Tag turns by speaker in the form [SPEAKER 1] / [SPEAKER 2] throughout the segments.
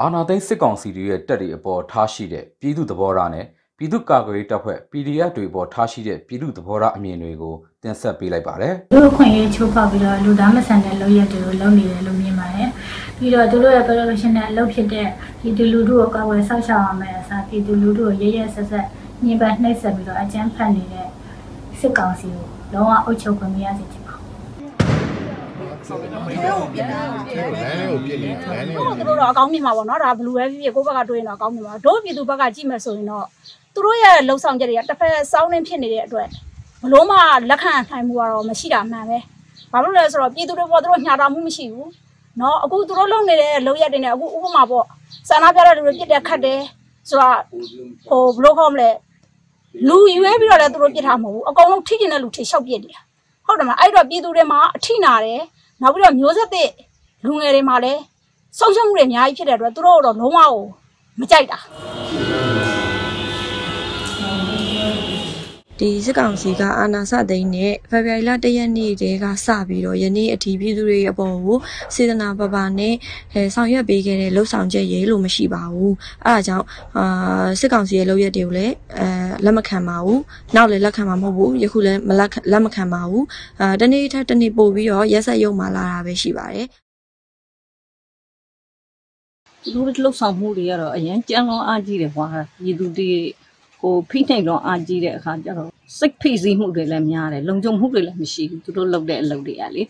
[SPEAKER 1] အာနာသိန်းစစ်ကောင်စီတွေရဲ့တပ်တွေအပေါ်ထားရှိတဲ့ပြည်သူသဘောထားနဲ့ပြည်သူ့ကာကွယ်ရေးတပ်ဖွဲ့ PDF တွေပေါ်ထားရှိတဲ့ပြည်သူသဘောထားအမြင်တွေကိုတင်ဆက်ပေးလိုက်ပါတယ်။
[SPEAKER 2] လူ့အခွင့်အရေးချိုးဖောက်ပြီးတော့လူသားမဆန်တဲ့လုပ်ရက်တွေကိုလုပ်နေတယ်လို့မြင်ပါတယ်။ပြီးတော့သူတို့ရဲ့ professional အလုပ်ဖြစ်တဲ့ဒီလူလူတို့ကိုကာကွယ်ဆောက်ရှောက်ရမယ်အစားဒီလူလူတို့ကိုရရဆက်ဆက်ညှဉ်းပန်းနှိပ်စက်ပြီးတော့အကြမ်းဖက်နေတဲ့စစ်ကောင်စီကိုလုံးဝအုပ်ချုပ်ခွင့်မရစေချင် ပါဘူး
[SPEAKER 3] လမ်းလေးကိုပြစ်နေလမ်းလေးကို
[SPEAKER 4] သူတို့တော့အကောင်းမြင်မှာပေါ့နော်ဒါဘလူးပဲဖြစ်ဖြစ်ကိုယ့်ဘက်ကတွေးရင်တော့အကောင်းမြင်ပါတို့ပြည်သူဘက်ကကြည့်မယ်ဆိုရင်တော့သူတို့ရဲ့လှုပ်ဆောင်ချက်တွေကတစ်ဖက်စောင်းနှင်းဖြစ်နေတဲ့အတွက်ဘလို့မှလက်ခံနိုင်မှုကတော့မရှိတာမှန်ပဲဘာလို့လဲဆိုတော့ပြည်သူတွေပေါ်သူတို့ညှာတာမှုမရှိဘူးနော်အခုသူတို့လုပ်နေတဲ့လုပ်ရက်တွေနဲ့အခုဥပမာပေါ့ဆန္ဒပြတဲ့လူတွေပြစ်တဲ့ခတ်တယ်ဆိုတာဟိုဘလို့ခေါ်မလဲလူရွေးပြီးတော့လည်းသူတို့ပြစ်တာမဟုတ်ဘူးအကုန်လုံးထိကျင်တဲ့လူထိရှောက်ပြစ်နေတာဟုတ်တယ်မလားအဲ့တော့ပြည်သူတွေမှာအထိနာတယ် နောက်ပြီးတော့မျိုးဆက်တဲ့လူငယ်တွေမှာလည်းဆုံးရှုံးမှုတွေအများကြီးဖြစ်တဲ့အတွက်သူတို့တော့လုံးဝကိုမကြိုက်တာ
[SPEAKER 5] ဒီစစ်ကောင်စီကအာဏာစသိမ်းတဲ့ဖေဖော်ဝါရီလ၁ရက်နေ့တည်းကစပြီးတော့ယနေ့အထိပြည်သူတွေအပေါ်ကိုစေတနာပပနဲ့အဲဆောင်ရွက်ပေးခဲ့တဲ့လှုပ်ဆောင်ချက်ရေးလို့မရှိပါဘူးအဲဒါကြောင့်အာစစ်ကောင်စီရဲ့လုပ်ရက်တွေကိုလည်းအဲလက်မခံပါဘူးနောက်လည်းလက်ခံမှာမဟုတ်ဘူးယခုလည်းမလက်ခံလက်မခံပါဘူးအာတနေ့ထက်တနေ့ပို့ပြီးတော့ရက်ဆက်ရုံမှလာတာပဲရှိပါတယ်
[SPEAKER 6] သူတို့လှုပ်ဆောင်မှုတွေကတော့အရင်ကြမ်းလွန်အားကြီးတယ်ဟွာပြည်သူတွေ ဟိုဖိနှိပ်လွန်အားကြီးတဲ့အခါကျတော့စိတ်ဖိစီးမှုတွေလည်းများတယ်လုံခြုံမှုတွေလည်းမရှိဘူးသူတို့လုပ်တဲ့အလုပ်တွေကလေ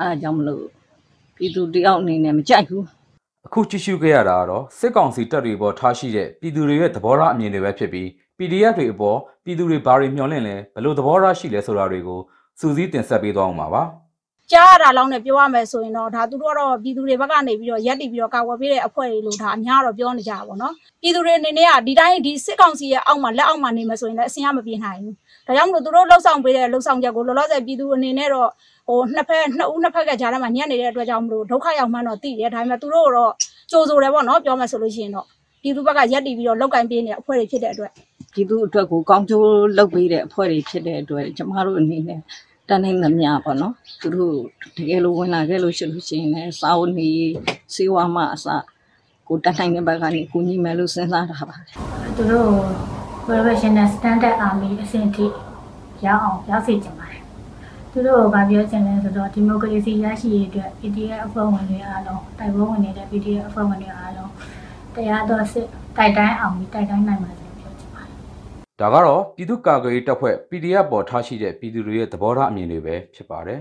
[SPEAKER 6] အဲဒါကြောင့်မလို့ပြည်သူတယောက်အနေနဲ့မကြိုက်ဘူး
[SPEAKER 1] အခုကြည့်ရှုခဲ့ရတာကတော့စစ်ကောင်စီတပ်တွေပေါ်ထားရှိတဲ့ပြည်သူတွေရဲ့သဘောထားအမြင်တွေပဲဖြစ်ပြီး PDF တွေအပေါ်ပြည်သူတွေဘာတွေမျှော်လင့်လဲဘယ်လိုသဘောထားရှိလဲဆိုတာတွေကိုစူးစီးတင်ဆက်ပေးသွားအောင်ပါပါ
[SPEAKER 4] ကြားရတာလောက်နဲ့ပြောရမယ်ဆိုရင်တော့ဒါသူတို့ကတော့ပြည်သူတွေဘက်ကနေပြီးတော့ရက်တည်ပြီးတော့ကာကွယ်ပေးတဲ့အဖွဲ့တွေလို့ဒါအများတော့ပြောနေကြတာပေါ့နော်ပြည်သူတွေအနေနဲ့ကဒီတိုင်းဒီစစ်ကောင်စီရဲ့အောက်မှာလက်အောက်မှာနေမယ်ဆိုရင်လည်းအစင်ရမပြေနိုင်ဘူးဒါကြောင့်မလို့သူတို့လှုပ်ဆောင်ပေးတဲ့လှုပ်ဆောင်ချက်ကိုလောလောဆယ်ပြည်သူအနေနဲ့တော့ဟိုနှစ်ဖက်နှစ်ဦးနှစ်ဖက်ကကြားထဲမှာညံ့နေတဲ့အတွက်ကြောင့်မလို့ဒုက္ခရောက်မှန်းတော့သိတယ်ဒါပေမဲ့သူတို့ကတော့ကြိုးစိုးတယ်ပေါ့နော်ပြောမယ်ဆိုလို့ရှိရင်တော့ပြည်သူဘက်ကရက်တည်ပြီးတော့လောက်ကင်ပေးနေတဲ့အဖွဲ့တွေဖြစ်တဲ့အတွက်
[SPEAKER 6] ပြည်သူအတွက်ကိုကောင်းကျိုးလုပ်ပေးတဲ့အဖွဲ့တွေဖြစ်တဲ့အတွက်ကျမတို့အနေနဲ့ တန်းနိုင်သမျှပေါ့နော်သူတို့တကယ်လို့ဝင်လာခဲ့လို့ရှိလို့ရှိရင်လည်းစာအုပ်နေစေဝါမအစကိုတန်းနိုင်တဲ့ဘက်ကနေကိုညီမယ်လို့စဉ်းစားတာပါတယ်
[SPEAKER 2] သူတို့ professional standard army အဆင့်ထိရောက်အောင်ရောက်စေချင်ပါတယ်သူတို့ကပြောချင်လဲဆိုတော့ဒီမိုကရေစီရရှိရေးအတွက် PDF အဖွဲ့ဝင်တွေအားလုံးတိုက်ပွဲဝင်နေတဲ့ PDF အဖွဲ့ဝင်တွေအားလုံးတရားတော်စစ်တိုက်တိုင်းအောင်ပြီးတိုက်တိုင်းနိုင်ပါစေလို့ပြောချင်ပါတယ်
[SPEAKER 1] ဒါကတော့ပြည်သူ့ကာကွယ်ရေးတပ်ဖွဲ့ PDF ပေါ်ထားရှိတဲ့ပြည်သူတွေရဲ့သဘောထားအမြင်တွေပဲဖြစ်ပါတယ်